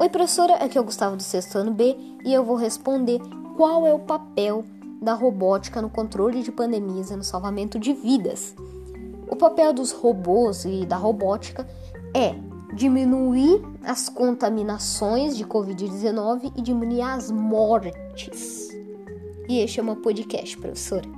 Oi, professora, aqui é o Gustavo do sexto ano B e eu vou responder qual é o papel da robótica no controle de pandemias e no salvamento de vidas. O papel dos robôs e da robótica é diminuir as contaminações de Covid-19 e diminuir as mortes. E este é uma podcast, professora.